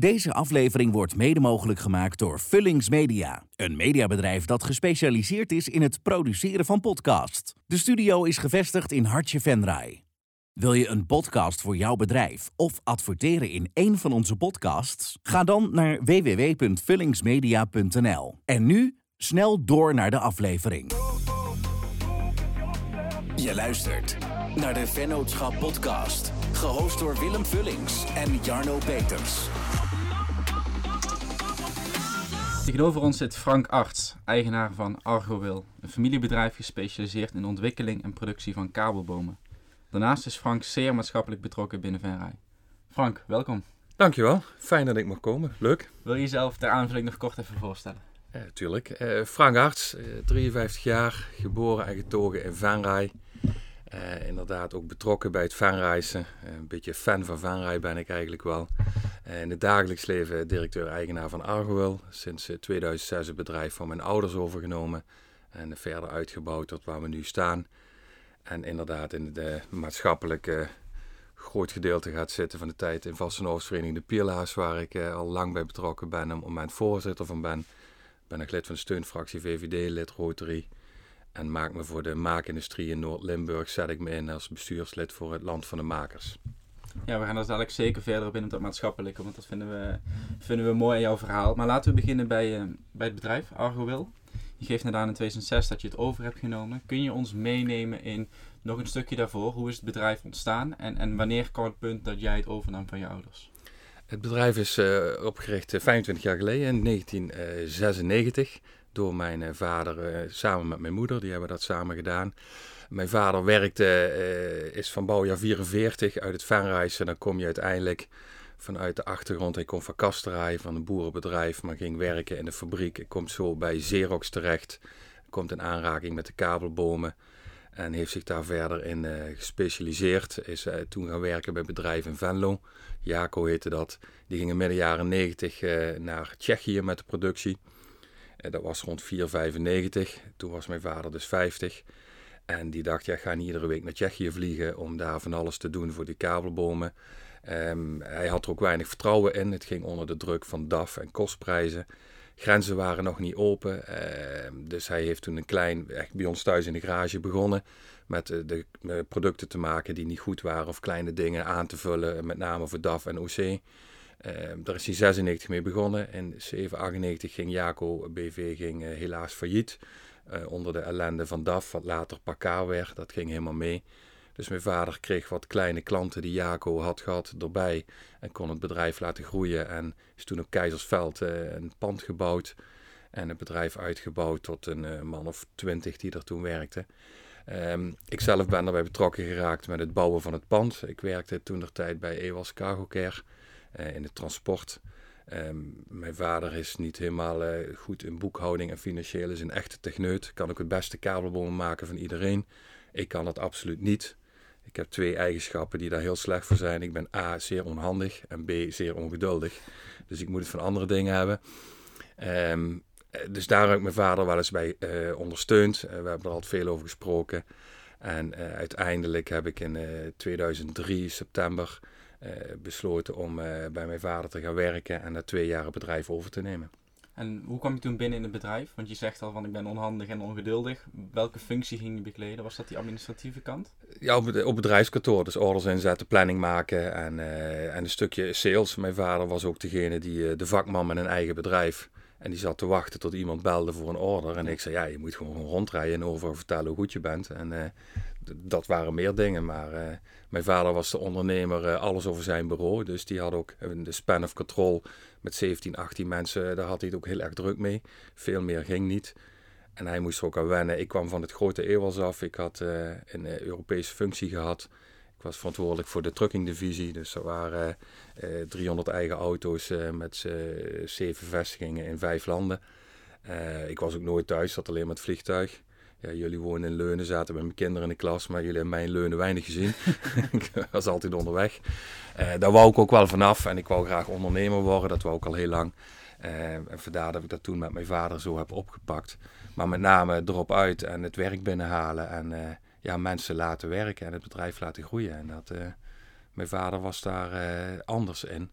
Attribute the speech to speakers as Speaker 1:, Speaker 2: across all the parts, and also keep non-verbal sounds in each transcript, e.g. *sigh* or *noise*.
Speaker 1: Deze aflevering wordt mede mogelijk gemaakt door Vullings Media, een mediabedrijf dat gespecialiseerd is in het produceren van podcasts. De studio is gevestigd in Hartje Venray. Wil je een podcast voor jouw bedrijf of adverteren in een van onze podcasts? Ga dan naar www.vullingsmedia.nl. En nu snel door naar de aflevering. Je luistert naar de Vennootschap Podcast, gehost door Willem Vullings en Jarno Peters.
Speaker 2: Tegenover ons zit Frank Arts, eigenaar van ArgoWil, een familiebedrijf gespecialiseerd in ontwikkeling en productie van kabelbomen. Daarnaast is Frank zeer maatschappelijk betrokken binnen Venray. Frank, welkom.
Speaker 3: Dankjewel, fijn dat ik mag komen. Leuk.
Speaker 2: Wil je jezelf ter aanvulling nog kort even voorstellen?
Speaker 3: Tuurlijk. Eh, Frank Arts, eh, 53 jaar, geboren en getogen in Venray. Eh, inderdaad ook betrokken bij het fanreizen. Uh, een beetje fan van fanrij ben ik eigenlijk wel. Uh, in het dagelijks leven directeur-eigenaar van Argowil. Sinds 2006 het bedrijf van mijn ouders overgenomen. En verder uitgebouwd tot waar we nu staan. En inderdaad in de maatschappelijke groot gedeelte gaat zitten van de tijd in Vastenhoofdvereniging De Pierlaars. Waar ik al lang bij betrokken ben en op moment voorzitter van ben. Ben ik lid van de steunfractie VVD, lid Rotary. En maak me voor de maakindustrie in Noord-Limburg, zet ik me in als bestuurslid voor het Land van de Makers.
Speaker 2: Ja, we gaan er dadelijk zeker verder op in op dat maatschappelijke, want dat vinden we, vinden we mooi in jouw verhaal. Maar laten we beginnen bij, uh, bij het bedrijf, ArgoWil. Je geeft net aan in 2006 dat je het over hebt genomen. Kun je ons meenemen in nog een stukje daarvoor? Hoe is het bedrijf ontstaan en, en wanneer kwam het punt dat jij het overnam van je ouders?
Speaker 3: Het bedrijf is uh, opgericht 25 jaar geleden, in 1996 door mijn uh, vader uh, samen met mijn moeder. Die hebben dat samen gedaan. Mijn vader werkte, uh, is van bouwjaar 44 uit het Venrijs. En dan kom je uiteindelijk vanuit de achtergrond. Hij komt van kasterij, van een boerenbedrijf, maar ging werken in de fabriek. Hij komt zo bij Xerox terecht. Komt in aanraking met de kabelbomen. En heeft zich daar verder in gespecialiseerd. Is toen gaan werken bij bedrijven in Venlo. Jaco heette dat. Die gingen midden jaren 90 naar Tsjechië met de productie. Dat was rond 4,95. Toen was mijn vader dus 50. En die dacht, ja, ik ga niet iedere week naar Tsjechië vliegen om daar van alles te doen voor die kabelbomen. Um, hij had er ook weinig vertrouwen in. Het ging onder de druk van DAF en kostprijzen. Grenzen waren nog niet open. Um, dus hij heeft toen een klein, echt bij ons thuis in de garage begonnen. Met de, de, de producten te maken die niet goed waren of kleine dingen aan te vullen. Met name voor DAF en OC. Uh, daar is hij 96 mee begonnen. In 798 ging Jaco BV ging, uh, helaas failliet. Uh, onder de ellende van DAF, wat later Pakka werd. Dat ging helemaal mee. Dus mijn vader kreeg wat kleine klanten die Jaco had gehad erbij. En kon het bedrijf laten groeien. En is toen op Keizersveld een pand gebouwd. En het bedrijf uitgebouwd tot een man of twintig die er toen werkte. Um, ik zelf ben daarbij betrokken geraakt met het bouwen van het pand. Ik werkte toen der tijd bij Ewas Cargo Care. Uh, in het transport. Um, mijn vader is niet helemaal uh, goed in boekhouding en financieel, is een echte techneut. Kan ook het beste kabelbomen maken van iedereen. Ik kan dat absoluut niet. Ik heb twee eigenschappen die daar heel slecht voor zijn. Ik ben A, zeer onhandig en B, zeer ongeduldig. Dus ik moet het van andere dingen hebben. Um, dus daar heb ik mijn vader wel eens bij ondersteund. we hebben er al veel over gesproken. En uiteindelijk heb ik in 2003, september, besloten om uh, bij mijn vader te gaan werken en dat twee jaar het bedrijf over te nemen.
Speaker 2: En hoe kwam je toen binnen in het bedrijf? Want je zegt al van ik ben onhandig en ongeduldig. Welke functie ging je bekleden? Was dat die administratieve kant?
Speaker 3: Ja, op, op bedrijfskantoor. Dus orders inzetten, planning maken en, uh, en een stukje sales. Mijn vader was ook degene die de vakman met een eigen bedrijf. En die zat te wachten tot iemand belde voor een order. En ik zei, ja, je moet gewoon rondrijden en over vertellen hoe goed je bent. En uh, dat waren meer dingen. Maar uh, mijn vader was de ondernemer, uh, alles over zijn bureau. Dus die had ook de span of control met 17, 18 mensen. Daar had hij het ook heel erg druk mee. Veel meer ging niet. En hij moest er ook aan wennen. Ik kwam van het grote Ewels af. Ik had een Europese functie gehad. Ik was verantwoordelijk voor de truckingdivisie. Dus er waren uh, 300 eigen auto's uh, met uh, zeven vestigingen in vijf landen. ik was ook nooit thuis, zat alleen met het vliegtuig. Ja, jullie wonen in Leunen, zaten met mijn kinderen in de klas, maar jullie hebben mij in Leunen weinig gezien. *laughs* *laughs* ik was altijd onderweg. daar wou ik ook wel vanaf en ik wou graag ondernemer worden, dat wou ik al heel lang. en vandaar dat ik dat toen met mijn vader zo heb opgepakt. Maar met name erop uit en het werk binnenhalen en ja, mensen laten werken en het bedrijf laten groeien. En dat, uh, mijn vader was daar uh, anders in.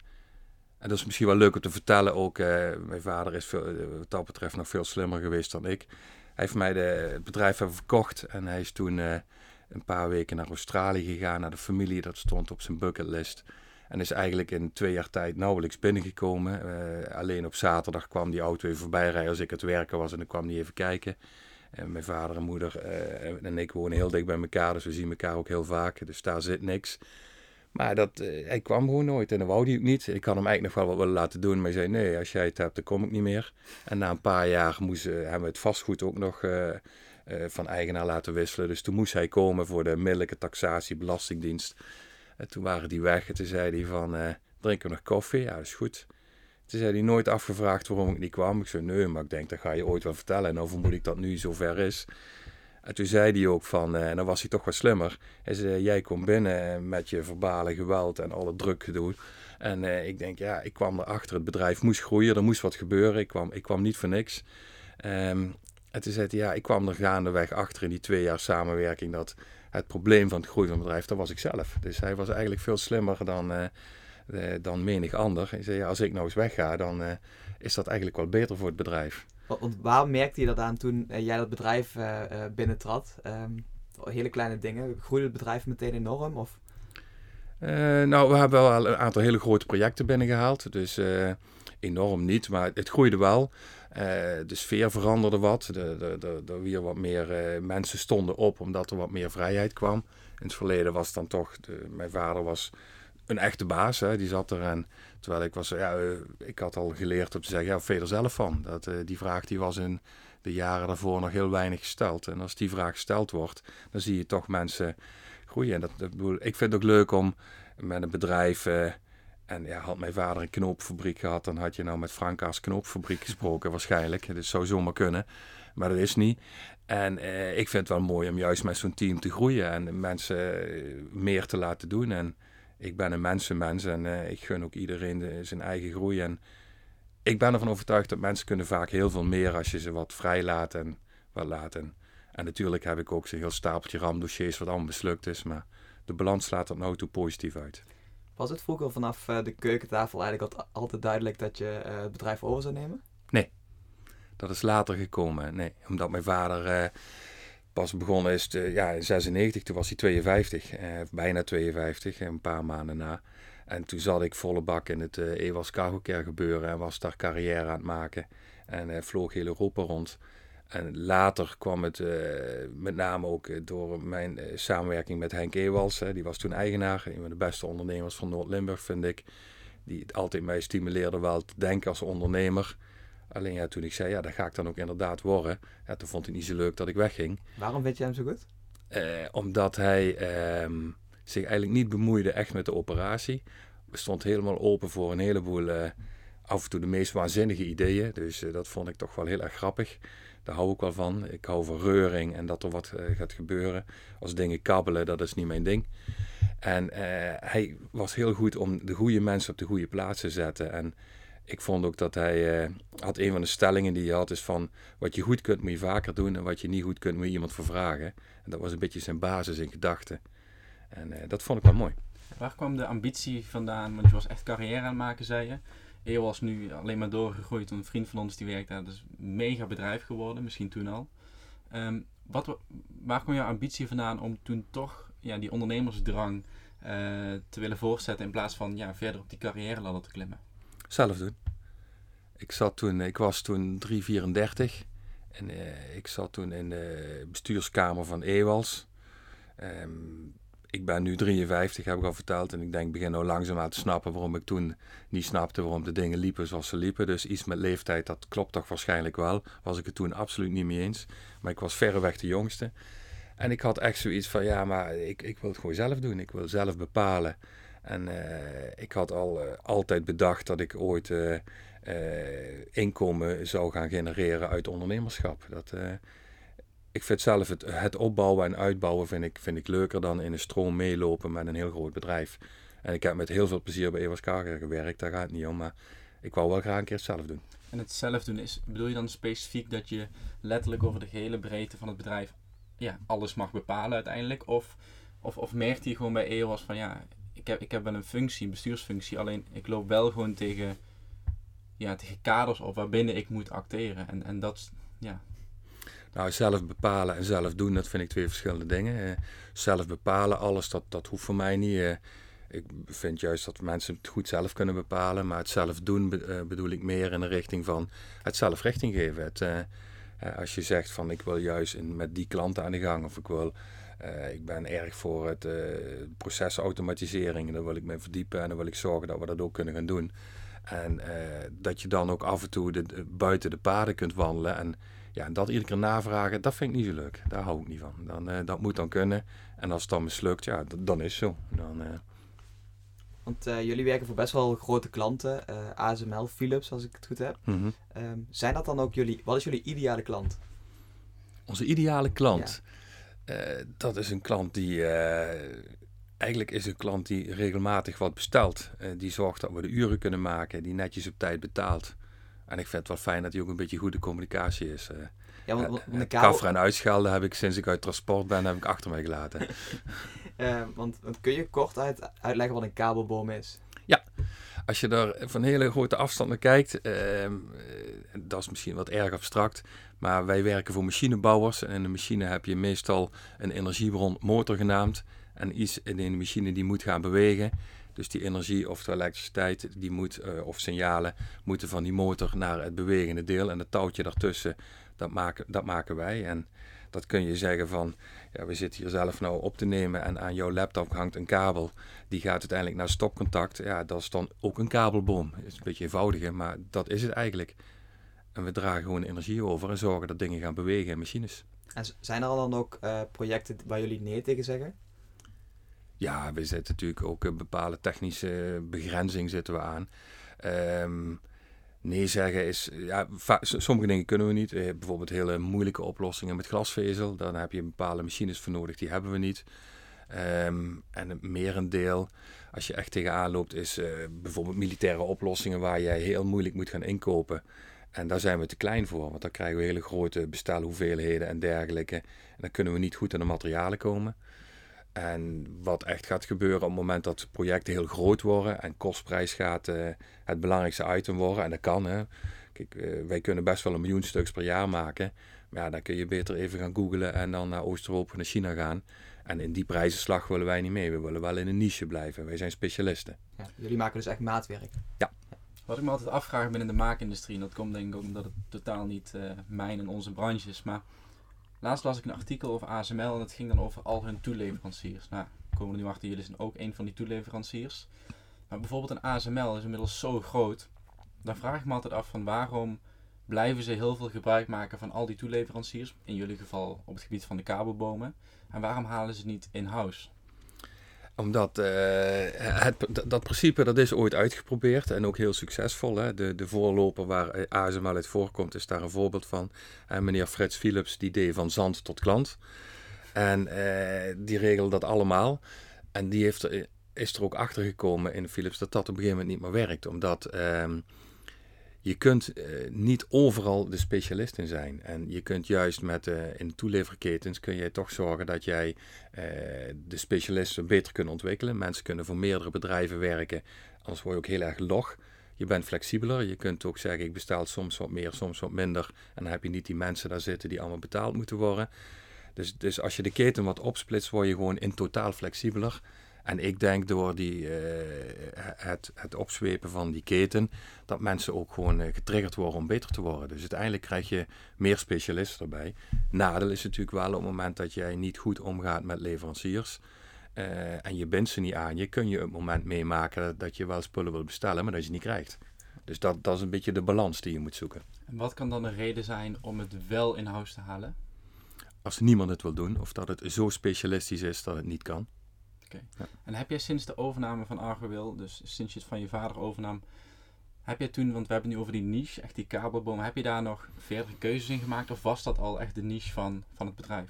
Speaker 3: En dat is misschien wel leuk om te vertellen ook. mijn vader is veel, wat dat betreft nog veel slimmer geweest dan ik. Hij heeft mij de, het bedrijf even verkocht en hij is toen een paar weken naar Australië gegaan, naar de familie. Dat stond op zijn bucketlist. En is eigenlijk in twee jaar tijd nauwelijks binnengekomen. Alleen op zaterdag kwam die auto even voorbij rijden als ik het werken was en dan kwam hij even kijken. En mijn vader en moeder uh, en ik wonen heel dicht bij elkaar, dus we zien elkaar ook heel vaak. Dus daar zit niks. Maar dat, uh, hij kwam gewoon nooit en dan wou hij ook niet. Ik had hem eigenlijk nog wel wat willen laten doen, maar hij zei nee, als jij het hebt, dan kom ik niet meer. En na een paar jaar moesten, hebben we het vastgoed ook nog van eigenaar laten wisselen. Dus toen moest hij komen voor de middellijke taxatie, belastingdienst. En toen waren die weg en toen zei hij van, drinken we nog koffie? Ja, dat is goed. Toen zei hij nooit afgevraagd waarom ik niet kwam. Ik zei, nee, maar ik denk, dat ga je ooit wel vertellen. En dan vermoed ik dat nu zover is. En toen zei hij ook van, uh, en dan was hij toch wat slimmer. Hij zei, jij komt binnen met je verbale geweld en alle druk gedoe. En ik denk, ja, ik kwam erachter, het bedrijf moest groeien, er moest wat gebeuren. Ik kwam, ik kwam niet voor niks. Um, en toen zei hij, ja, ik kwam er gaandeweg achter in die twee jaar samenwerking dat het probleem van het groeien van het bedrijf, dat was ik zelf. Dus hij was eigenlijk veel slimmer dan, dan menig ander. Hij zei, ja, als ik nou eens wegga, dan uh, is dat eigenlijk wel beter voor het bedrijf.
Speaker 4: Want waar merkte je dat aan toen jij dat bedrijf binnentrad? Um, hele kleine dingen. Groeide het bedrijf meteen enorm? Of?
Speaker 3: nou, we hebben wel een aantal hele grote projecten binnengehaald. Dus enorm niet, maar het groeide wel. Uh, de sfeer veranderde wat. Er weer wat meer mensen stonden op omdat er wat meer vrijheid kwam. In het verleden was dan toch, de, mijn vader was een echte baas. Hè, die zat er en terwijl ik was, ja, uh, ik had al geleerd om te zeggen, ja, je er zelf van? Dat, die vraag die was in de jaren daarvoor nog heel weinig gesteld. En als die vraag gesteld wordt, dan zie je toch mensen groeien. En dat, ik vind het ook leuk om met een bedrijf en ja, had mijn vader een knoopfabriek gehad, dan had je nou met Franka's knoopfabriek gesproken waarschijnlijk. Dat zou zomaar kunnen, maar dat is niet. En eh, ik vind het wel mooi om juist met zo'n team te groeien en mensen eh, meer te laten doen. En ik ben een mensenmens en eh, ik gun ook iedereen de, zijn eigen groei. En ik ben ervan overtuigd dat mensen kunnen vaak heel veel meer als je ze wat vrij laat en wat laten. En natuurlijk heb ik ook zo'n heel stapeltje ramdossiers wat allemaal mislukt is, maar de balans slaat er nou toe positief uit.
Speaker 4: Was het vroeger vanaf uh, de keukentafel eigenlijk altijd duidelijk dat je uh, het bedrijf over zou nemen?
Speaker 3: Nee, dat is later gekomen. Nee, omdat mijn vader uh, pas begonnen is te, ja, in 96, toen was hij 52, bijna 52, een paar maanden na. En toen zat ik volle bak in het uh, Ewas Cargo gebeuren en was daar carrière aan het maken. En vloog heel Europa rond. En later kwam het uh, met name ook eh, door mijn samenwerking met Henk Ewals. die was toen eigenaar, een van de beste ondernemers van Noord-Limburg, vind ik. Die altijd mij stimuleerde wel te denken als ondernemer. Alleen ja, toen ik zei, ja, dat ga ik dan ook inderdaad worden. Ja, toen vond ik niet zo leuk dat ik wegging.
Speaker 4: Waarom weet je hem zo goed?
Speaker 3: omdat hij ehm, zich eigenlijk niet bemoeide echt met de operatie. We stond helemaal open voor een heleboel, af en toe de meest waanzinnige ideeën. Dus dat vond ik toch wel heel erg grappig. Daar hou ik wel van. Ik hou van reuring en dat er wat gaat gebeuren. Als dingen kabbelen, dat is niet mijn ding. En hij was heel goed om de goede mensen op de goede plaats te zetten. En ik vond ook dat hij uh, had een van de stellingen die hij had is van wat je goed kunt moet je vaker doen en wat je niet goed kunt moet je iemand voor vragen. En dat was een beetje zijn basis in gedachten. En dat vond ik wel mooi.
Speaker 2: Waar kwam de ambitie vandaan? Want je was echt carrière aan het maken, zei je. Eeuw was nu alleen maar doorgegroeid. Een vriend van ons die werkt daar. Dus een mega bedrijf geworden, misschien toen al. Um, wat, waar kwam jouw ambitie vandaan om toen toch ja, die ondernemersdrang uh, te willen voortzetten in plaats van ja, verder op die carrière ladder te klimmen?
Speaker 3: Zelf doen. Ik, zat toen, ik was toen 334 en uh, ik zat toen in de bestuurskamer van Ewals. Um, ik ben nu 53, heb ik al verteld. En ik denk, begin nou langzaam aan te snappen waarom ik toen niet snapte waarom de dingen liepen zoals ze liepen. Dus iets met leeftijd, dat klopt toch waarschijnlijk wel. Was ik het toen absoluut niet mee eens. Maar ik was verreweg de jongste. En ik had echt zoiets van, ja, maar ik, ik wil het gewoon zelf doen. Ik wil zelf bepalen. En uh, ik had al uh, altijd bedacht dat ik ooit uh, inkomen zou gaan genereren uit ondernemerschap. Dat, ik vind zelf het, het opbouwen en uitbouwen vind ik, vind ik leuker dan in een stroom meelopen met een heel groot bedrijf. En ik heb met heel veel plezier bij Evers Kager gewerkt, daar gaat het niet om. Maar ik wou wel graag een keer het zelf doen.
Speaker 2: En het zelf doen, is, bedoel je dan specifiek dat je letterlijk over de gehele breedte van het bedrijf ja, alles mag bepalen uiteindelijk? Of, of, of merkte je gewoon bij EOS van ja, ik, heb, ik heb wel een functie, een bestuursfunctie, alleen ik loop wel gewoon tegen, ja, tegen kaders op waarbinnen ik moet acteren. En, en dat, ja.
Speaker 3: Nou, zelf bepalen en zelf doen, dat vind ik twee verschillende dingen. Zelf bepalen, alles, dat, dat hoeft voor mij niet. Ik vind juist dat mensen het goed zelf kunnen bepalen, maar het zelf doen eh, bedoel ik meer in de richting van het zelf richting geven. Het, eh, eh, als je zegt van ik wil juist met die klanten aan de gang of ik wil, eh, ik ben erg voor het eh procesautomatisering, daar wil ik me verdiepen en dan wil ik zorgen dat we dat ook kunnen gaan doen. En eh, dat je dan ook af en toe de, de- buiten de paden kunt wandelen en ja, dat iedere keer navragen, dat vind ik niet zo leuk. Daar hou ik niet van. Dan, dat moet dan kunnen. En als het dan mislukt, ja, dan is zo. Dan,
Speaker 4: Want jullie werken voor best wel grote klanten, ASML, Philips, als ik het goed heb.
Speaker 3: mhm.
Speaker 4: Ehm, zijn dat dan ook jullie, wat is jullie ideale klant?
Speaker 3: Onze ideale klant. eh, dat is een klant die. eh, eigenlijk is een klant die regelmatig wat bestelt. Eh, die zorgt dat we de uren kunnen maken. Die netjes op tijd betaalt. En ik vind het wel fijn dat hij ook een beetje goede communicatie is. eh.
Speaker 4: Ja, want,
Speaker 3: Eh,
Speaker 4: want
Speaker 3: en uitschelden heb ik sinds ik uit transport ben, heb ik achter mij gelaten. *laughs*
Speaker 4: eh, want, want kun je kort uit, uitleggen wat een kabelboom is?
Speaker 3: Als je daar van hele grote afstand naar kijkt, ehm, eh, dat is misschien wat erg abstract, maar wij werken voor machinebouwers en in de machine heb je meestal een energiebron motor genaamd en iets in de machine die moet gaan bewegen. Dus die energie of de elektriciteit die moet, eh, of signalen moeten van die motor naar het bewegende deel en het touwtje daartussen, dat maken, dat maken wij. En dat kun je zeggen van, ja, we zitten hier zelf nou op te nemen en aan jouw laptop hangt een kabel die gaat uiteindelijk naar stopcontact. Ja, dat is dan ook een kabelboom. Het is een beetje eenvoudiger, maar dat is het eigenlijk. En we dragen gewoon energie over en zorgen dat dingen gaan bewegen in machines.
Speaker 4: En zijn er dan ook eh, projecten waar jullie nee tegen zeggen?
Speaker 3: Ja, we zitten natuurlijk ook een bepaalde technische begrenzing zitten we aan. Ehm, nee zeggen is, ja, sommige dingen kunnen we niet. Eh, bijvoorbeeld hele moeilijke oplossingen met glasvezel. Dan heb je bepaalde machines voor nodig, die hebben we niet. Ehm, en het merendeel, als je echt tegenaan loopt, is eh, bijvoorbeeld militaire oplossingen waar jij heel moeilijk moet gaan inkopen. En daar zijn we te klein voor, want dan krijgen we hele grote bestelhoeveelheden en dergelijke. En dan kunnen we niet goed aan de materialen komen. En wat echt gaat gebeuren op het moment dat projecten heel groot worden en kostprijs gaat eh, het belangrijkste item worden, en dat kan hè. Kijk, eh, wij kunnen best wel een miljoen stuks per jaar maken. Maar ja, dan kun je beter even gaan googlen en dan naar Oost-Europa, naar China gaan. En in die prijzenslag willen wij niet mee. We willen wel in een niche blijven. Wij zijn specialisten.
Speaker 4: Ja, jullie maken dus echt maatwerk.
Speaker 2: Wat ik me altijd afvraag binnen de maakindustrie, en dat komt denk ik ook omdat het totaal niet eh, mijn en onze branche is, maar laatst las ik een artikel over ASML en het ging dan over al hun toeleveranciers. Nou, we komen er nu achter, jullie zijn ook een van die toeleveranciers. Maar bijvoorbeeld een ASML is inmiddels zo groot, dan vraag ik me altijd af van waarom blijven ze heel veel gebruik maken van al die toeleveranciers, in jullie geval op het gebied van de kabelbomen, en waarom halen ze het niet in-house?
Speaker 3: Omdat eh, het, dat- principe dat is ooit uitgeprobeerd en ook heel succesvol. Hè? De, de voorloper waar eh, ASML uit voorkomt is daar een voorbeeld van. En meneer Frits Philips die deed van zand tot klant. En eh, die regelde dat allemaal. En die heeft is er ook achter gekomen in Philips dat dat op een gegeven moment niet meer werkt. Omdat ehm, je kunt eh, niet overal de specialist in zijn. En je kunt juist met eh, in toeleverketens kun je toch zorgen dat jij eh, de specialisten beter kunnen ontwikkelen. Mensen kunnen voor meerdere bedrijven werken, anders word je ook heel erg log. Je bent flexibeler. Je kunt ook zeggen, ik bestel soms wat meer, soms wat minder. En dan heb je niet die mensen daar zitten die allemaal betaald moeten worden. Dus, dus als je de keten wat opsplitst, word je gewoon in totaal flexibeler. En ik denk door die, eh, het, het opzwepen van die keten, dat mensen ook gewoon eh, getriggerd worden om beter te worden. Dus uiteindelijk krijg je meer specialisten erbij. Nadeel is natuurlijk wel op het moment dat jij niet goed omgaat met leveranciers. eh, en je bindt ze niet aan je, kun je het moment meemaken dat je wel spullen wil bestellen, maar dat je ze niet krijgt. Dus dat, dat is een beetje de balans die je moet zoeken.
Speaker 2: En wat kan dan de reden zijn om het wel in-house te halen?
Speaker 3: Als niemand het wil doen, of dat het zo specialistisch is dat het niet kan.
Speaker 2: En heb jij sinds de overname van Argowil, dus sinds je het van je vader overnam, heb jij toen, want we hebben het nu over die niche, echt die kabelboom, heb je daar nog verdere keuzes in gemaakt of was dat al echt de niche van, van het bedrijf?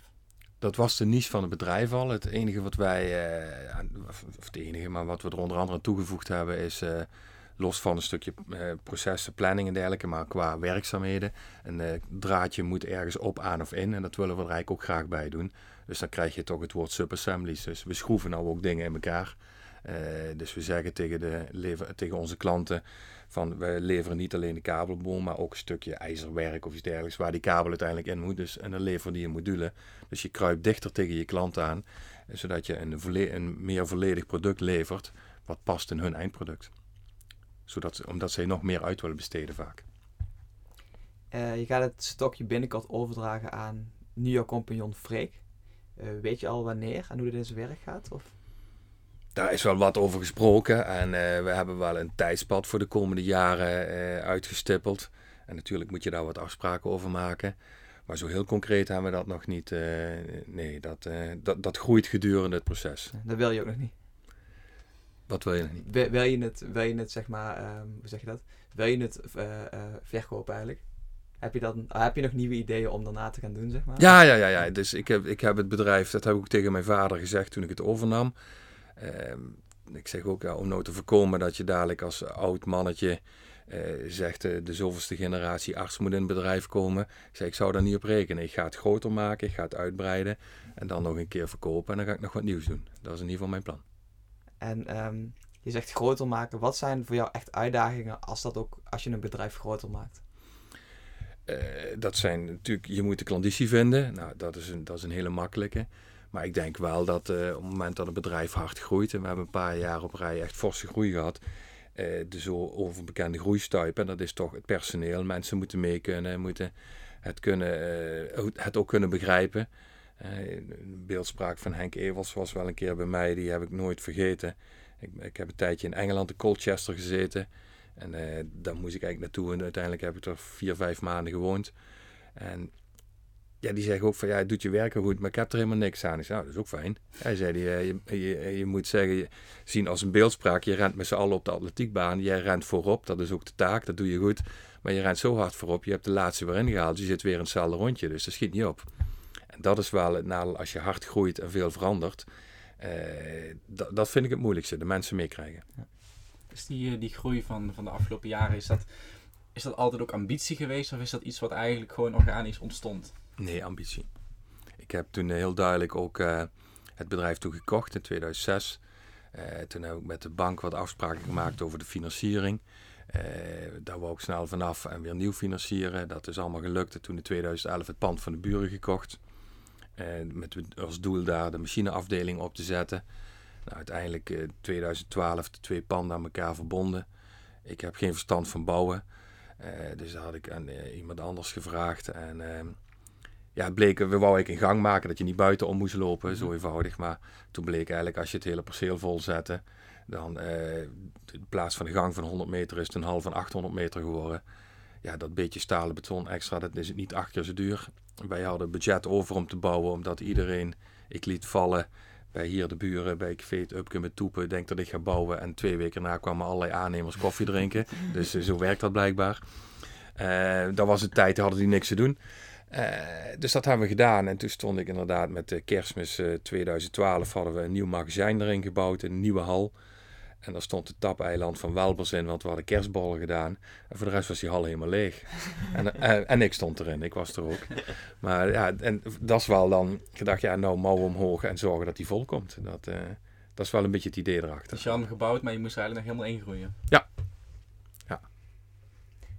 Speaker 3: Dat was de niche van het bedrijf al. Het enige wat wij, eh, of het enige, maar wat we er onder andere aan toegevoegd hebben, is eh, los van een stukje eh, processen, planning en dergelijke, maar qua werkzaamheden. Een eh, draadje moet ergens op, aan of in en dat willen we er eigenlijk ook graag bij doen. Dus dan krijg je toch het woord subassemblies. Dus we schroeven nou ook dingen in elkaar. dus we zeggen tegen, de lever, tegen onze klanten van we leveren niet alleen de kabelboom, maar ook een stukje ijzerwerk of iets dergelijks waar die kabel uiteindelijk in moet. Dus, en dan leveren die een module. Dus je kruipt dichter tegen je klant aan, zodat je een, een meer volledig product levert wat past in hun eindproduct. Zodat, omdat zij nog meer uit willen besteden vaak.
Speaker 4: Uh, je gaat het stokje binnenkort overdragen aan nu jouw compagnon Freek. Uh, weet je al wanneer en hoe dit in zijn werk gaat? Of?
Speaker 3: Daar is wel wat over gesproken en uh, we hebben wel een tijdspad voor de komende jaren uitgestippeld. En natuurlijk moet je daar wat afspraken over maken. Maar zo heel concreet hebben we dat nog niet. nee, dat, dat, dat groeit gedurende het proces.
Speaker 4: Dat wil je ook nog niet.
Speaker 3: Wat wil je nog niet?
Speaker 4: Wil, wil je het, wil je het zeg maar, um, hoe zeg je dat? Wil je het verkopen eigenlijk? Heb je, dan, heb je nog nieuwe ideeën om daarna te gaan doen, zeg maar?
Speaker 3: Ja, ja, ja. ja. Dus ik heb, ik heb het bedrijf, dat heb ik ook tegen mijn vader gezegd toen ik het overnam. Ehm, ik zeg ook, ja, om nou te voorkomen dat je dadelijk als oud mannetje uh, zegt, uh, de zoveelste generatie arts moet in het bedrijf komen. Ik zeg, ik zou daar niet op rekenen. Ik ga het groter maken, ik ga het uitbreiden en dan nog een keer verkopen en dan ga ik nog wat nieuws doen. Dat is in ieder geval mijn plan.
Speaker 4: En um, je zegt groter maken. Wat zijn voor jou echt uitdagingen als, dat ook, als je een bedrijf groter maakt?
Speaker 3: Uh, dat zijn natuurlijk, je moet de klanditie vinden. Nou, dat is een, dat is een hele makkelijke. Maar ik denk wel dat uh, op het moment dat een bedrijf hard groeit, en we hebben een paar jaar op rij echt forse groei gehad, uh, de zo overbekende groeistuip, en dat is toch het personeel. Mensen moeten mee kunnen, moeten het, kunnen, het ook kunnen begrijpen. Een beeldspraak van Henk Evers was wel een keer bij mij, die heb ik nooit vergeten. Ik, ik heb een tijdje in Engeland in Colchester gezeten. En uh, daar moest ik eigenlijk naartoe. En uiteindelijk heb ik er vier, vijf maanden gewoond. En ja, die zeggen ook van ja, het doet je werken goed, maar ik heb er helemaal niks aan. Ik zei, nou, dat is ook fijn. Hij zei, eh, je, je, moet zeggen, zien als een beeldspraak. Je rent met z'n allen op de atletiekbaan. Jij rent voorop, dat is ook de taak, dat doe je goed. Maar je rent zo hard voorop, je hebt de laatste weer ingehaald. Je zit weer in hetzelfde rondje, dus dat schiet niet op. En dat is wel het nadeel als je hard groeit en veel verandert. Uh, dat, dat vind ik het moeilijkste, de mensen meekrijgen. Ja.
Speaker 2: Is die, eh, die groei van, van de afgelopen jaren, is dat, is dat altijd ook ambitie geweest of is dat iets wat eigenlijk gewoon organisch ontstond?
Speaker 3: Nee, ambitie. Ik heb toen heel duidelijk ook uh, het bedrijf toegekocht in 2006. Uh, toen heb ik met de bank wat afspraken gemaakt over de financiering. Uh, daar wou ik snel vanaf en weer nieuw financieren. Dat is allemaal gelukt. En toen in 2011 het pand van de buren gekocht. Met als doel daar de machineafdeling op te zetten. Nou, uiteindelijk in uh, 2012 de twee panden aan elkaar verbonden. Ik heb geen verstand van bouwen. Uh, dus daar had ik aan uh, iemand anders gevraagd. En ehm, ja, het bleek, we wouden ik in gang maken dat je niet buiten om moest lopen, zo mhm. eenvoudig. Maar toen bleek eigenlijk als je het hele perceel vol zette, dan in plaats van een gang van 100 meter is het een hal van 800 meter geworden. Ja, dat beetje stalen beton extra, dat is het niet acht keer zo duur. Wij hadden budget over om te bouwen, omdat iedereen, ik liet vallen bij hier de buren, bij Kveet, Upke met Toepen, denk dat ik ga bouwen. En twee weken na kwamen allerlei aannemers koffie drinken. *laughs* dus eh, zo werkt dat blijkbaar. Uh, dat was een tijd, hadden die niks te doen. Uh, dus dat hebben we gedaan. En toen stond ik inderdaad met de kerstmis 2012 hadden we een nieuw magazijn erin gebouwd, een nieuwe hal. En daar stond het tapeiland van Welbers in, want we hadden kerstballen gedaan. En voor de rest was die hal helemaal leeg. *laughs* en, en, en, ik stond erin, ik was er ook. Maar ja, en dat is wel dan gedacht, ja, nou mouwen omhoog en zorgen dat die vol komt. Dat, uh, dat is wel een beetje het idee erachter.
Speaker 2: Dus je had hem gebouwd, maar je moest er eigenlijk nog helemaal ingroeien.
Speaker 3: Ja. ja.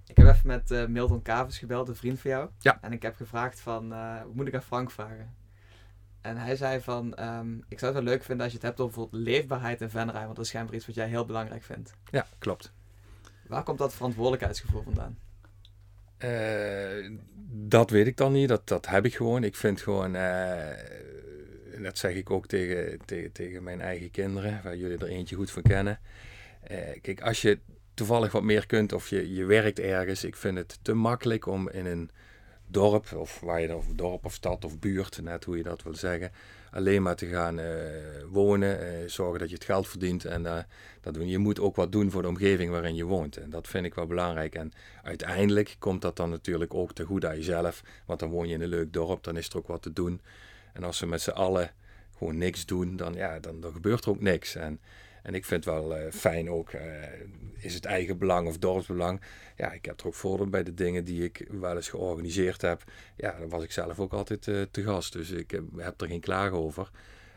Speaker 4: Ik heb even met uh, Milton Kavers gebeld, een vriend van jou.
Speaker 3: Ja.
Speaker 4: En ik heb gevraagd van, uh, moet ik aan Frank vragen? En hij zei van, um, ik zou het wel leuk vinden als je het hebt over leefbaarheid en venrij, want dat is schijnbaar iets wat jij heel belangrijk vindt.
Speaker 3: Ja, klopt.
Speaker 4: Waar komt dat verantwoordelijkheidsgevoel vandaan?
Speaker 3: Uh, dat weet ik dan niet, dat, dat heb ik gewoon. Ik vind gewoon, uh, dat zeg ik ook tegen, tegen, tegen mijn eigen kinderen, waar jullie er eentje goed van kennen. Uh, kijk, als je toevallig wat meer kunt of je, je werkt ergens, ik vind het te makkelijk om in een dorp, of waar je of dorp of stad of buurt, net hoe je dat wil zeggen, alleen maar te gaan uh, wonen, uh, zorgen dat je het geld verdient en uh, dat doen. Je moet ook wat doen voor de omgeving waarin je woont. En dat vind ik wel belangrijk. En uiteindelijk komt dat dan natuurlijk ook te goed aan jezelf, want dan woon je in een leuk dorp, dan is er ook wat te doen. En als we met z'n allen gewoon niks doen, dan, ja, dan, dan gebeurt er ook niks. En en ik vind het wel uh, fijn ook, uh, is het eigen belang of dorpsbelang. Ja, ik heb er ook voordeel bij de dingen die ik wel eens georganiseerd heb. Ja, dan was ik zelf ook altijd uh, te gast. Dus ik heb er geen klagen over.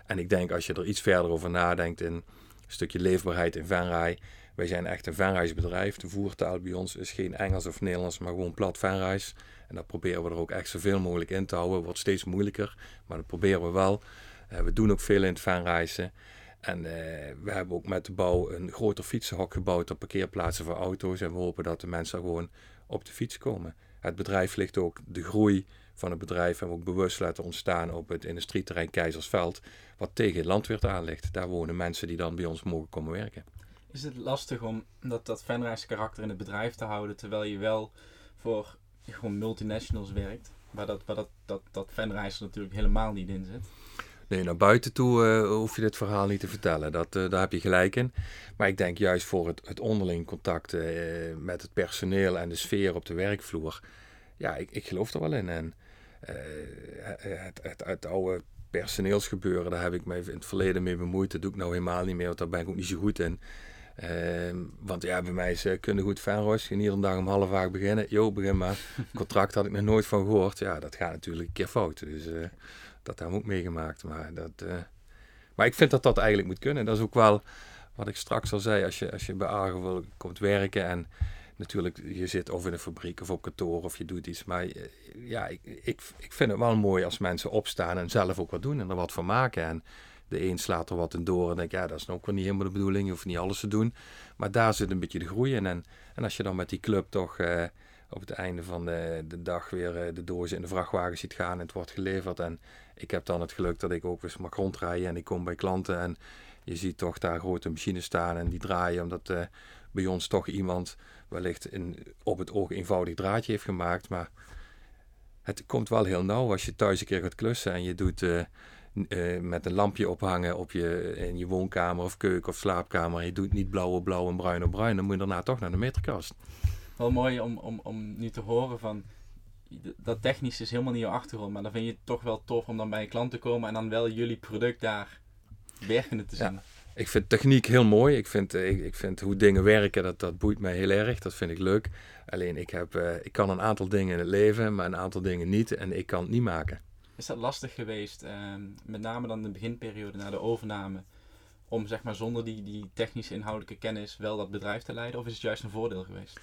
Speaker 3: En ik denk als je er iets verder over nadenkt in stukje leefbaarheid in Venray. Wij zijn echt een Venraysbedrijf. De voertaal bij ons is geen Engels of Nederlands, maar gewoon plat Venrays. En dat proberen we er ook echt zoveel mogelijk in te houden. Wordt steeds moeilijker, maar dat proberen we wel. We doen ook veel in het Venraysen. En uh, we hebben ook met de bouw een groter fietsenhok gebouwd op parkeerplaatsen voor auto's. En we hopen dat de mensen gewoon op de fiets komen. Het bedrijf ligt ook de groei van het bedrijf hebben we ook bewust laten ontstaan op het industrieterrein Keizersveld, wat tegen het landweer aan ligt. Daar wonen mensen die dan bij ons mogen komen werken.
Speaker 2: Is het lastig om dat, dat karakter in het bedrijf te houden, terwijl je wel voor gewoon multinationals werkt, waar dat, waar dat, dat, dat natuurlijk helemaal niet in zit?
Speaker 3: Nee, naar buiten toe uh, hoef je dit verhaal niet te vertellen. Dat, uh, daar heb je gelijk in. Maar ik denk juist voor het, het onderling contact uh, met het personeel en de sfeer op de werkvloer. Ja, ik, ik geloof er wel in. En het, het, het, oude personeelsgebeuren, daar heb ik me in het verleden mee bemoeid. Dat doe ik nou helemaal niet meer, want daar ben ik ook niet zo goed in. Ehm, want ja, bij mij is kunnen goed fanroos. Je iedere dag om half vaak beginnen. Jo, begin maar. Contract had ik nog nooit van gehoord. Ja, dat gaat natuurlijk een keer fout. Dus dat hebben we ook meegemaakt. Maar, dat, uh, maar ik vind dat dat eigenlijk moet kunnen. Dat is ook wel wat ik straks al zei. Als je, als je bij wil, komt werken en natuurlijk, je zit of in een fabriek of op kantoor of je doet iets. Maar ja, ik, ik, ik vind het wel mooi als mensen opstaan en zelf ook wat doen en er wat van maken. En de een slaat er wat in door en denkt, ja, dat is ook wel niet helemaal de bedoeling. Je hoeft niet alles te doen. Maar daar zit een beetje de groei in. En, en als je dan met die club toch eh, op het einde van de, de dag weer de dozen in de vrachtwagen ziet gaan en het wordt geleverd. En ik heb dan het geluk dat ik ook eens mag rondrijden en ik kom bij klanten en je ziet toch daar grote machines staan en die draaien omdat uh, bij ons toch iemand wellicht een op het oog eenvoudig draadje heeft gemaakt. Maar het komt wel heel nauw als je thuis een keer gaat klussen en je doet uh, uh, met een lampje ophangen op je, in je woonkamer of keuken of slaapkamer. Je doet niet blauw op blauw en bruin op bruin. Dan moet je daarna toch naar de meterkast.
Speaker 2: Wel mooi om, om, om nu te horen van dat technisch is helemaal niet je achtergrond. Maar dan vind je het toch wel tof om dan bij een klant te komen en dan wel jullie product daar werkende te zien.
Speaker 3: Ja. Ik vind techniek heel mooi. Ik vind, ik, ik vind hoe dingen werken, dat, dat boeit mij heel erg. Dat vind ik leuk. Alleen ik, heb, uh, ik kan een aantal dingen in het leven, maar een aantal dingen niet. En ik kan het niet maken.
Speaker 2: Is dat lastig geweest, uh, met name dan de beginperiode na de overname, om zeg maar zonder die, die technische inhoudelijke kennis wel dat bedrijf te leiden? Of is het juist een voordeel geweest?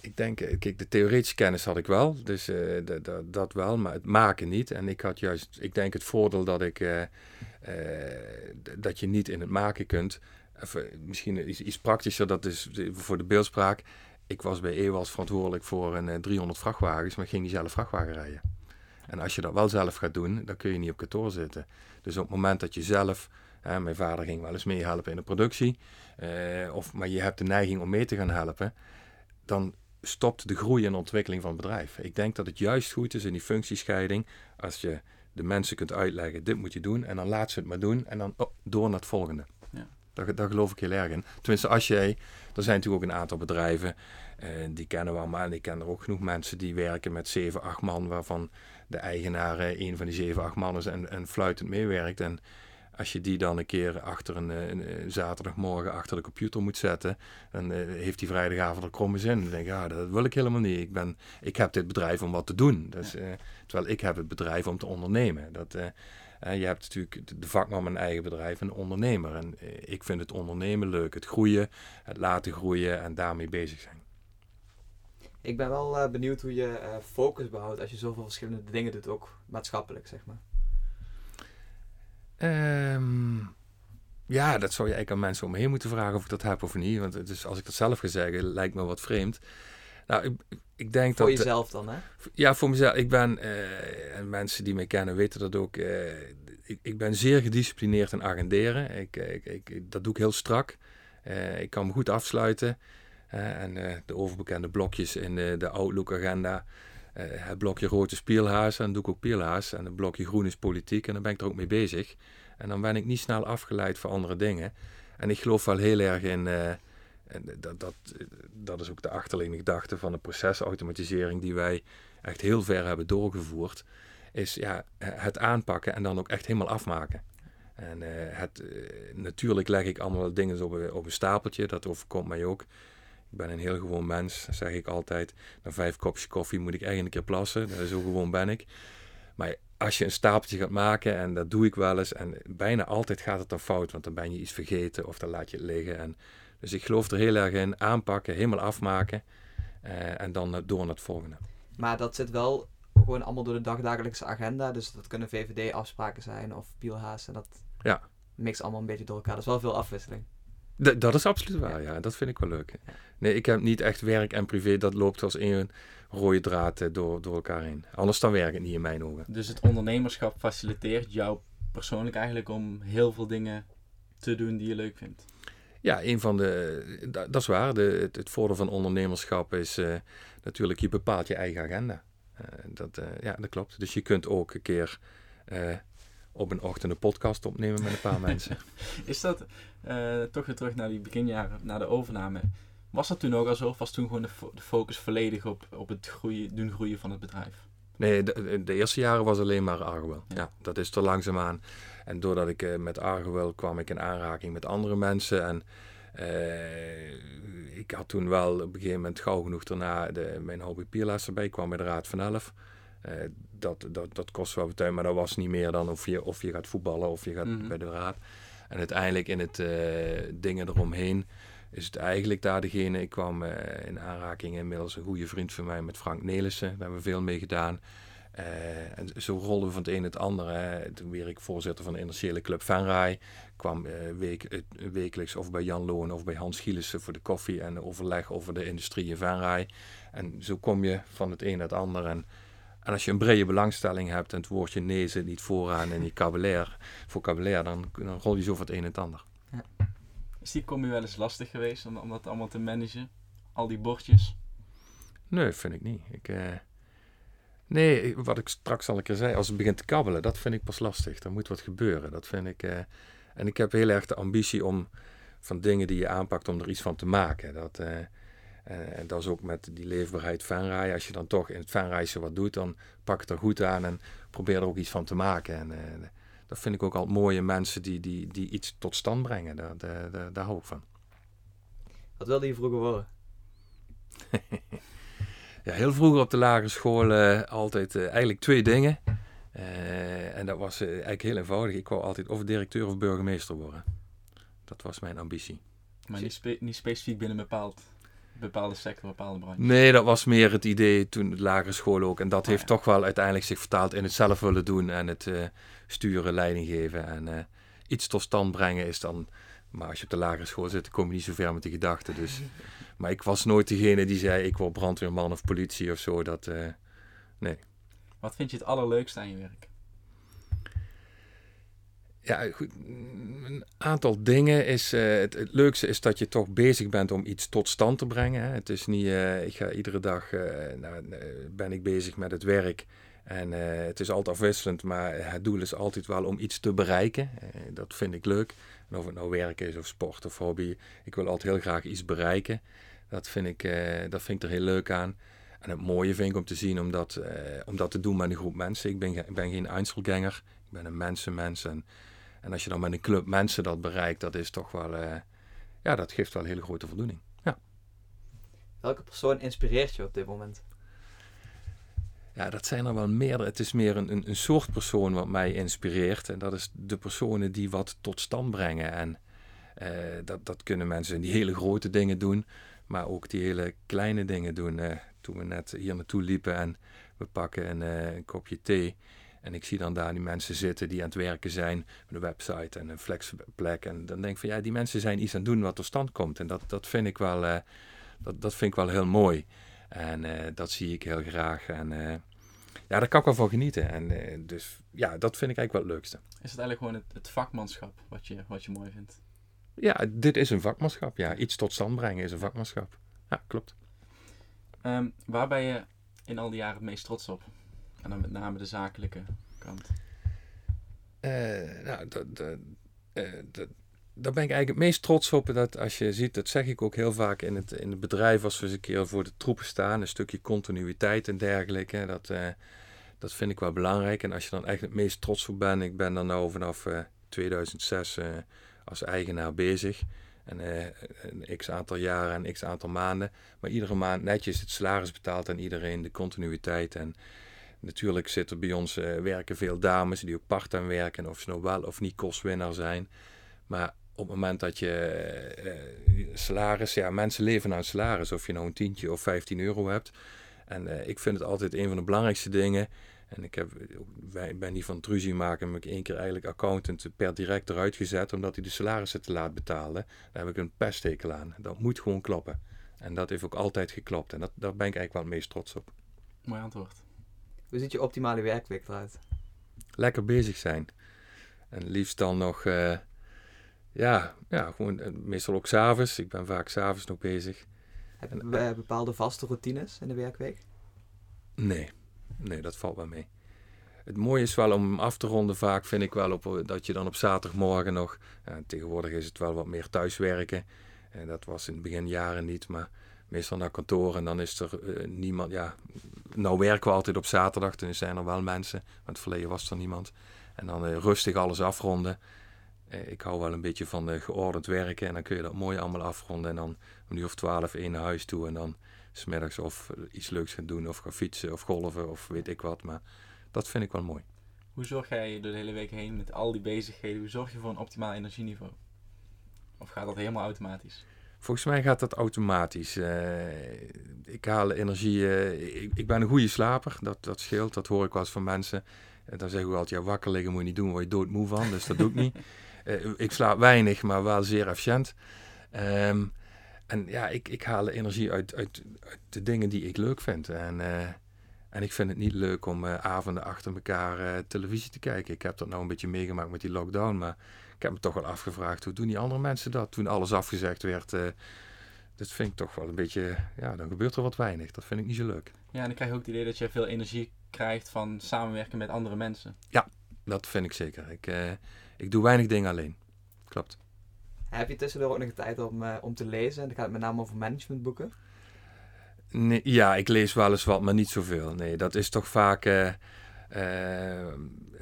Speaker 3: Ik denk, kijk, de theoretische kennis had ik wel, dus uh, dat wel, maar het maken niet. En ik had juist, ik denk het voordeel dat ik, uh, dat je niet in het maken kunt. Misschien iets, iets praktischer, dat is voor de beeldspraak. Ik was bij EWAS verantwoordelijk voor een 300 vrachtwagens, maar ging niet zelf vrachtwagen rijden. En als je dat wel zelf gaat doen, dan kun je niet op kantoor zitten. Dus op het moment dat je zelf, hè, mijn vader ging wel eens meehelpen in de productie, of, maar je hebt de neiging om mee te gaan helpen, dan stopt de groei en ontwikkeling van het bedrijf. Ik denk dat het juist goed is in die functiescheiding, als je de mensen kunt uitleggen, dit moet je doen, en dan laat ze het maar doen, en dan oh, door naar het volgende. Ja. Daar, daar geloof ik heel erg in. Tenminste, als jij, er zijn natuurlijk ook een aantal bedrijven, uh, die kennen we allemaal, en ik ken er ook genoeg mensen die werken met 7, 8 man, waarvan de eigenaar een van die 7, 8 man is en, en fluitend meewerkt. En als je die dan een keer achter een, een, een, zaterdagmorgen achter de computer moet zetten, dan uh, heeft die vrijdagavond er kromme zin. Dan denk ik, ja, dat wil ik helemaal niet. Ik, ben, ik heb dit bedrijf om wat te doen. Dus, terwijl ik heb het bedrijf om te ondernemen. Dat, je hebt natuurlijk de vakman een eigen bedrijf, een ondernemer. En ik vind het ondernemen leuk, het groeien, het laten groeien en daarmee bezig zijn.
Speaker 4: Ik ben wel benieuwd hoe je focus behoudt als je zoveel verschillende dingen doet, ook maatschappelijk, zeg maar.
Speaker 3: Um, ja, dat zou je eigenlijk aan mensen om me heen moeten vragen of ik dat heb of niet. Want het is, als ik dat zelf ga zeggen, lijkt me wat vreemd. Nou, ik, ik denk
Speaker 4: voor
Speaker 3: dat...
Speaker 4: Voor jezelf dan, hè?
Speaker 3: Ja, voor mezelf. Ik ben, uh, en mensen die mij kennen weten dat ook, ik, ik, ben zeer gedisciplineerd in agenderen. Ik, ik, ik, dat doe ik heel strak. ik kan me goed afsluiten. En de overbekende blokjes in de, de Outlook-agenda. Uh, het blokje rood is Pielhaas en doe ik ook Pielhaas. En het blokje groen is politiek en dan ben ik er ook mee bezig. En dan ben ik niet snel afgeleid voor andere dingen. En ik geloof wel heel erg in, en dat, dat, dat is ook de achterliggende gedachte van de procesautomatisering die wij echt heel ver hebben doorgevoerd. Is ja, het aanpakken en dan ook echt helemaal afmaken. En het, natuurlijk leg ik allemaal dingen op op een stapeltje, dat overkomt mij ook. Ik ben een heel gewoon mens, zeg ik altijd. Na vijf kopjes koffie moet ik eigenlijk een keer plassen. Zo gewoon ben ik. Maar als je een stapeltje gaat maken, en dat doe ik wel eens, en bijna altijd gaat het dan fout, want dan ben je iets vergeten of dan laat je het liggen. En, dus ik geloof er heel erg in, aanpakken, helemaal afmaken eh, en dan door naar het volgende.
Speaker 4: Maar dat zit wel gewoon allemaal door de dagdagelijkse agenda, dus dat kunnen VVD-afspraken zijn of Pielhaas en dat
Speaker 3: Ja.
Speaker 4: mixt allemaal een beetje door elkaar. Dat is wel veel afwisseling.
Speaker 3: D- dat is absoluut waar, ja. Dat vind ik wel leuk. Nee, ik heb niet echt werk en privé. Dat loopt als één rode draad eh, door, door elkaar heen. Anders dan werkt het niet in mijn ogen.
Speaker 2: Dus het ondernemerschap faciliteert jou persoonlijk eigenlijk om heel veel dingen te doen die je leuk vindt.
Speaker 3: Ja, een van de... da- Dat is waar. De, het, het voordeel van ondernemerschap is eh, natuurlijk, je bepaalt je eigen agenda. Eh, dat, eh, ja, dat klopt. Dus je kunt ook een keer eh, op een ochtend een podcast opnemen met een paar *laughs* mensen.
Speaker 2: Is dat, eh, toch weer terug naar die beginjaren, naar de overname. Was dat toen ook al zo? Of was toen gewoon de, fo- de focus volledig op, op het groeien, doen groeien van het bedrijf?
Speaker 3: Nee, de, de eerste jaren was alleen maar Argowel.
Speaker 2: Ja.
Speaker 3: Ja. dat is er langzaamaan. En doordat ik eh, met Argowel kwam ik in aanraking met andere mensen. En eh, ik had toen wel op een gegeven moment gauw genoeg daarna de, mijn hobby erbij. Ik kwam bij de Raad van Elf. Eh, dat, dat, dat kost wel tijd, maar dat was niet meer dan of je, of je gaat voetballen of je gaat
Speaker 2: Mhm.
Speaker 3: bij de Raad. En uiteindelijk in het eh, dingen eromheen is het eigenlijk daar degene. Ik kwam eh, in aanraking inmiddels een goede vriend van mij met Frank Nelissen. Daar hebben we veel mee gedaan. En zo rolden we van het een het andere. Hè. Toen werd ik voorzitter van de Industriële Club Venray. kwam week, wekelijks of bij Jan Loon of bij Hans Gielissen voor de koffie en overleg over de industrie in Venray. En zo kom je van het een naar het ander. En, en als je een brede belangstelling hebt en het woordje nee zit niet vooraan in je vocabulaire, vocabulaire dan, dan rol je zo van het een en het ander.
Speaker 2: Is die combi wel eens lastig geweest om, om dat allemaal te managen? Al die bordjes?
Speaker 3: Nee, vind ik niet. Ik, eh, nee, wat ik straks al een keer zei, als het begint te kabbelen, dat vind ik pas lastig. Er moet wat gebeuren. Dat vind ik. eh, en ik heb heel erg de ambitie om van dingen die je aanpakt, om er iets van te maken. Dat, eh, en, en dat is ook met die leefbaarheid fanrij. Als je dan toch in het fanreizen wat doet, dan pak het er goed aan en probeer er ook iets van te maken. En eh, dat vind ik ook al mooie mensen die, die, die iets tot stand brengen. Daar, daar, daar, daar hou ik van.
Speaker 4: Wat wilde je vroeger worden? *laughs*
Speaker 3: Ja, heel vroeger op de lagere school eh, altijd eh, eigenlijk twee dingen. Eh, en dat was eh, eigenlijk heel eenvoudig. Ik wou altijd of directeur of burgemeester worden. Dat was mijn ambitie.
Speaker 2: Maar niet, spe- niet specifiek binnen een bepaald, bepaalde sector, bepaalde branche.
Speaker 3: Nee, dat was meer het idee toen de lagere school ook. En dat
Speaker 2: Ah,
Speaker 3: heeft
Speaker 2: ja.
Speaker 3: toch wel uiteindelijk zich vertaald in het zelf willen doen en het eh, sturen, leiding geven. En eh, iets tot stand brengen is dan. Maar als je op de lagere school zit, dan kom je niet zo ver met die gedachten. Dus. *laughs* Maar ik was nooit degene die zei: ik word brandweerman of politie of zo. Dat, eh,
Speaker 2: Wat vind je het allerleukste aan je werk?
Speaker 3: Ja, goed. Een aantal dingen is. eh, het, leukste is dat je toch bezig bent om iets tot stand te brengen. Hè. Het is niet. eh, ik ga iedere dag. nou, ben ik bezig met het werk. En het is altijd afwisselend, maar het doel is altijd wel om iets te bereiken. Dat vind ik leuk. Of het nou werk is of sport of hobby. Ik wil altijd heel graag iets bereiken. Dat vind ik, dat vind ik er heel leuk aan. En het mooie vind ik om te zien om dat, om dat te doen met een groep mensen. Ik ben, ik ben geen Einzelganger. Ik ben een mensenmens. En, en als je dan met een club mensen dat bereikt, dat is toch wel... eh, ja, dat geeft wel een hele grote voldoening.
Speaker 4: Welke persoon inspireert je op dit moment?
Speaker 3: Ja, dat zijn er wel meerdere. Het is meer een, een, een soort persoon wat mij inspireert. En dat is de personen die wat tot stand brengen. En eh, dat, dat kunnen mensen die hele grote dingen doen, maar ook die hele kleine dingen doen. Eh, toen we net hier naartoe liepen en we pakken een, een kopje thee. En ik zie dan daar die mensen zitten die aan het werken zijn met een website en een flexplek. En dan denk ik van ja, die mensen zijn iets aan het doen wat tot stand komt. En dat, dat, vind, ik wel, eh, dat, dat vind ik wel heel mooi. En eh, dat zie ik heel graag. En eh, ja, daar kan ik wel van genieten. En dus ja, dat vind ik eigenlijk wel het leukste.
Speaker 2: Is het eigenlijk gewoon het, het vakmanschap wat je, wat je mooi vindt?
Speaker 3: Ja, dit is een vakmanschap. Ja, iets tot stand brengen is een vakmanschap. Ja, klopt.
Speaker 2: Ehm, waar ben je in al die jaren het meest trots op? En dan met name de zakelijke kant.
Speaker 3: Eh, nou, dat, eh, dat, daar ben ik eigenlijk het meest trots op. Dat als je ziet, dat zeg ik ook heel vaak in het, in het bedrijf, als we eens een keer voor de troepen staan, een stukje continuïteit en dergelijke. Dat, eh, dat vind ik wel belangrijk. En als je dan echt het meest trots op bent, ik ben dan nou vanaf eh, 2006 eh, als eigenaar bezig. En een x aantal jaren en x aantal maanden. Maar iedere maand netjes het salaris betaald aan iedereen, de continuïteit. En Natuurlijk zitten bij ons uh, werken veel dames die ook part-time werken, of ze nou wel of niet kostwinnaar zijn. Maar op het moment dat je uh, salaris, ja, mensen leven aan salaris, of je nou een tientje of 15 euro hebt. En ik vind het altijd een van de belangrijkste dingen. En ik heb, wij, ben die van Truzie maken, heb ik één keer eigenlijk accountant per direct eruit gezet, omdat hij de salarissen te laat betaalde. Daar heb ik een pesthekel aan. Dat moet gewoon kloppen. En dat heeft ook altijd geklopt. En dat, daar ben ik eigenlijk wel het meest trots op.
Speaker 2: Mooi antwoord.
Speaker 4: Hoe ziet je optimale werkweek eruit?
Speaker 3: Lekker bezig zijn. En liefst dan nog, uh, ja, ja, gewoon uh, meestal ook s'avonds. Ik ben vaak s'avonds nog bezig.
Speaker 4: Heb je en, bepaalde vaste routines in de werkweek?
Speaker 3: Nee, nee, dat valt wel mee. Het mooie is wel om af te ronden vaak, vind ik wel, op, dat je dan op zaterdagmorgen nog... tegenwoordig is het wel wat meer thuiswerken. En dat was in het begin jaren niet, maar meestal naar kantoor en dan is er uh, niemand. Ja, nou werken we altijd op zaterdag, dan zijn er wel mensen, maar het verleden was er niemand. En dan uh, rustig alles afronden. Uh, ik hou wel een beetje van geordend werken en dan kun je dat mooi allemaal afronden. En dan om uur of twaalf één naar huis toe en dan smiddags of iets leuks gaan doen of gaan fietsen of golven of weet ik wat. Maar dat vind ik wel mooi.
Speaker 2: Hoe zorg jij door de hele week heen met al die bezigheden? Hoe zorg je voor een optimaal energieniveau? Of gaat dat helemaal automatisch?
Speaker 3: Volgens mij gaat dat automatisch. Uh, ik haal energie. Uh, ik, ik, ben een goede slaper. Dat, dat scheelt. Dat hoor ik wel eens van mensen. En dan zeggen we altijd: ja, wakker liggen moet je niet doen. Word je doodmoe van. Dus dat doe ik niet. Uh, *laughs* ik slaap weinig, maar wel zeer efficiënt. Um, en ja, ik, ik haal energie uit, uit, uit, de dingen die ik leuk vind. En, en ik vind het niet leuk om avonden achter elkaar televisie te kijken. Ik heb dat nou een beetje meegemaakt met die lockdown. Maar ik heb me toch wel afgevraagd, hoe doen die andere mensen dat? Toen alles afgezegd werd, uh, dat vind ik toch wel een beetje, ja, dan gebeurt er wat weinig. Dat vind ik niet zo leuk.
Speaker 2: Ja, en dan krijg je ook het idee dat je veel energie krijgt van samenwerken met andere mensen.
Speaker 3: Ja, dat vind ik zeker. Ik, uh, ik doe weinig dingen alleen. Klopt.
Speaker 4: Heb je tussendoor ook nog tijd om, uh, om te lezen? En dan gaat het met name over managementboeken.
Speaker 3: Nee, ja, ik lees wel eens wat, maar niet zoveel. Nee, dat is toch vaak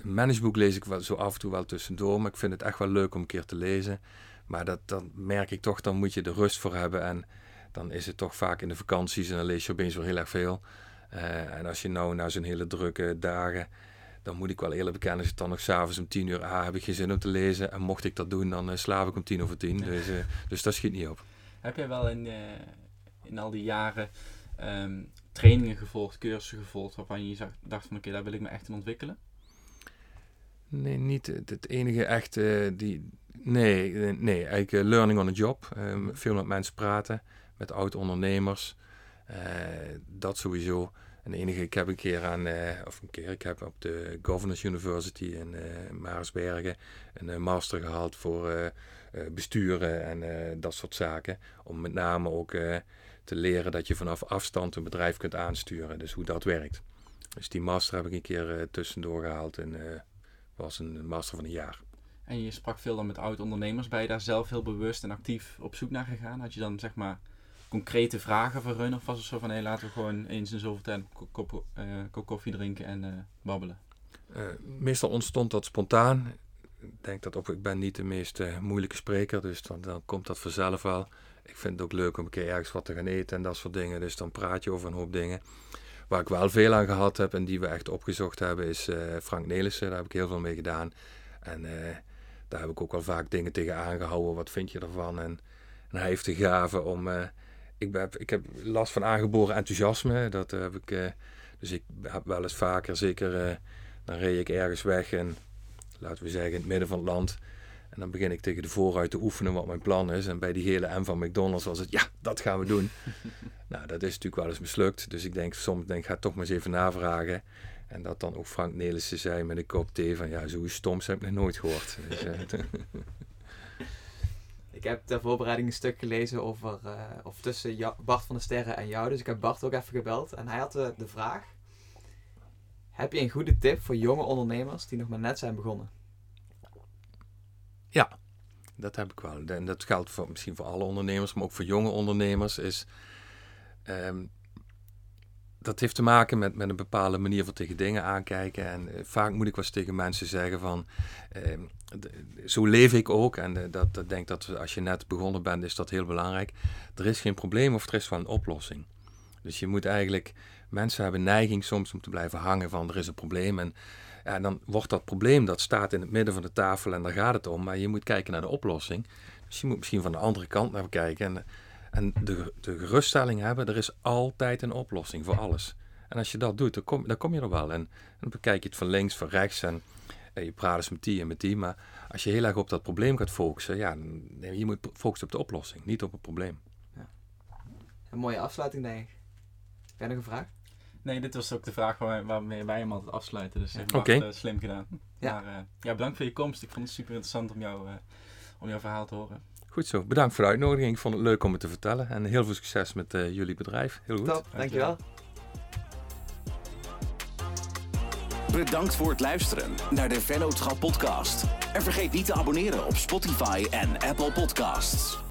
Speaker 3: managementboek lees ik wel zo af en toe wel tussendoor, maar ik vind het echt wel leuk om een keer te lezen. Maar dat, dan merk ik toch, dan moet je de rust voor hebben. En dan is het toch vaak in de vakanties en dan lees je opeens weer heel erg veel. Uh, en als je nou na zo'n hele drukke dagen, dan moet ik wel eerlijk bekennen, als je dan nog s'avonds om tien uur, ah, heb ik geen zin om te lezen. En mocht ik dat doen, dan uh, slaap ik om tien over tien. Dus, uh, dus dat schiet niet op.
Speaker 2: Heb jij wel in, in al die jaren um, trainingen gevolgd, cursussen gevolgd, waarvan je dacht van oké, daar wil ik me echt in ontwikkelen?
Speaker 3: Nee, niet het enige echte die. Nee, nee eigenlijk uh, learning on the job. Um, veel met mensen praten, met oud-ondernemers. Dat sowieso. En enige, ik heb een keer aan, of een keer, ik heb op de Governors University in Maarsbergen een master gehaald voor besturen en dat soort zaken. Om met name ook te leren dat je vanaf afstand een bedrijf kunt aansturen. Dus hoe dat werkt. Dus die master heb ik een keer tussendoor gehaald in was een master van een jaar.
Speaker 2: En je sprak veel dan met oud-ondernemers. Ben je daar zelf heel bewust en actief op zoek naar gegaan? Had je dan zeg maar concrete vragen voor hun? Of was het zo van, hé, laten we gewoon eens in zoveel tijd een kop, uh, kop koffie drinken en babbelen?
Speaker 3: Meestal ontstond dat spontaan. Ik denk dat ook, ik ben niet de meest moeilijke spreker, dus dan, dan komt dat vanzelf wel. Ik vind het ook leuk om een keer ergens wat te gaan eten en dat soort dingen. Dus dan praat je over een hoop dingen. Waar ik wel veel aan gehad heb en die we echt opgezocht hebben, is uh, Frank Nelissen. Daar heb ik heel veel mee gedaan. En uh, daar heb ik ook wel vaak dingen tegen aangehouden. Wat vind je ervan? En, hij heeft de gave om. Uh, ik, heb, ik heb last van aangeboren enthousiasme. Dat heb ik. dus ik heb wel eens vaker, zeker. dan reed ik ergens weg en laten we zeggen in het midden van het land. En dan begin ik tegen de vooruit te oefenen wat mijn plan is. En bij die hele M van McDonald's was het, ja, dat gaan we doen. *laughs* nou, dat is natuurlijk wel eens mislukt. Dus ik denk, soms denk ik, ga toch maar eens even navragen. En dat dan ook Frank Nelissen zei met een kop thee van, ja, zoiets stoms heb ik nog nooit gehoord. *laughs* Dus, uh, *laughs*
Speaker 4: ik heb ter voorbereiding een stuk gelezen over, uh, of tussen Bart van der Sterren en jou. Dus ik heb Bart ook even gebeld. En hij had de, de vraag, heb je een goede tip voor jonge ondernemers die nog maar net zijn begonnen?
Speaker 3: Ja, dat heb ik wel. En dat geldt voor, misschien voor alle ondernemers, maar ook voor jonge ondernemers. Is, um, dat heeft te maken met, met een bepaalde manier van tegen dingen aankijken. En uh, vaak moet ik wel eens tegen mensen zeggen van, uh, zo leef ik ook. En uh, dat, dat denk dat als je net begonnen bent, is dat heel belangrijk. Er is geen probleem of er is wel een oplossing. Dus je moet eigenlijk, mensen hebben neiging soms om te blijven hangen van er is een probleem. En ja, dan wordt dat probleem, dat staat in het midden van de tafel en daar gaat het om. Maar je moet kijken naar de oplossing. Dus je moet misschien van de andere kant naar kijken. En, en de, de geruststelling hebben, er is altijd een oplossing voor alles. En als je dat doet, dan kom, dan kom je er wel. En dan bekijk je het van links, van rechts. En je praat eens met die en met die. Maar als je heel erg op dat probleem gaat focussen, ja, je moet focussen op de oplossing, niet op het probleem. Ja.
Speaker 4: Een mooie afsluiting, denk ik. Heb jij nog een vraag?
Speaker 2: Nee, dit was ook de vraag waarmee wij hem altijd afsluiten. Dus ik okay. uh, slim gedaan. Ja. Maar uh, ja, bedankt voor je komst. Ik vond het super interessant om, jou, uh, om jouw verhaal te horen.
Speaker 3: Goed zo. Bedankt voor de uitnodiging. Ik vond het leuk om het te vertellen. En heel veel succes met jullie bedrijf. Heel goed.
Speaker 4: Top, dankjewel.
Speaker 1: Bedankt voor het luisteren naar de Vennootschap podcast. En vergeet niet te abonneren op Spotify en Apple Podcasts.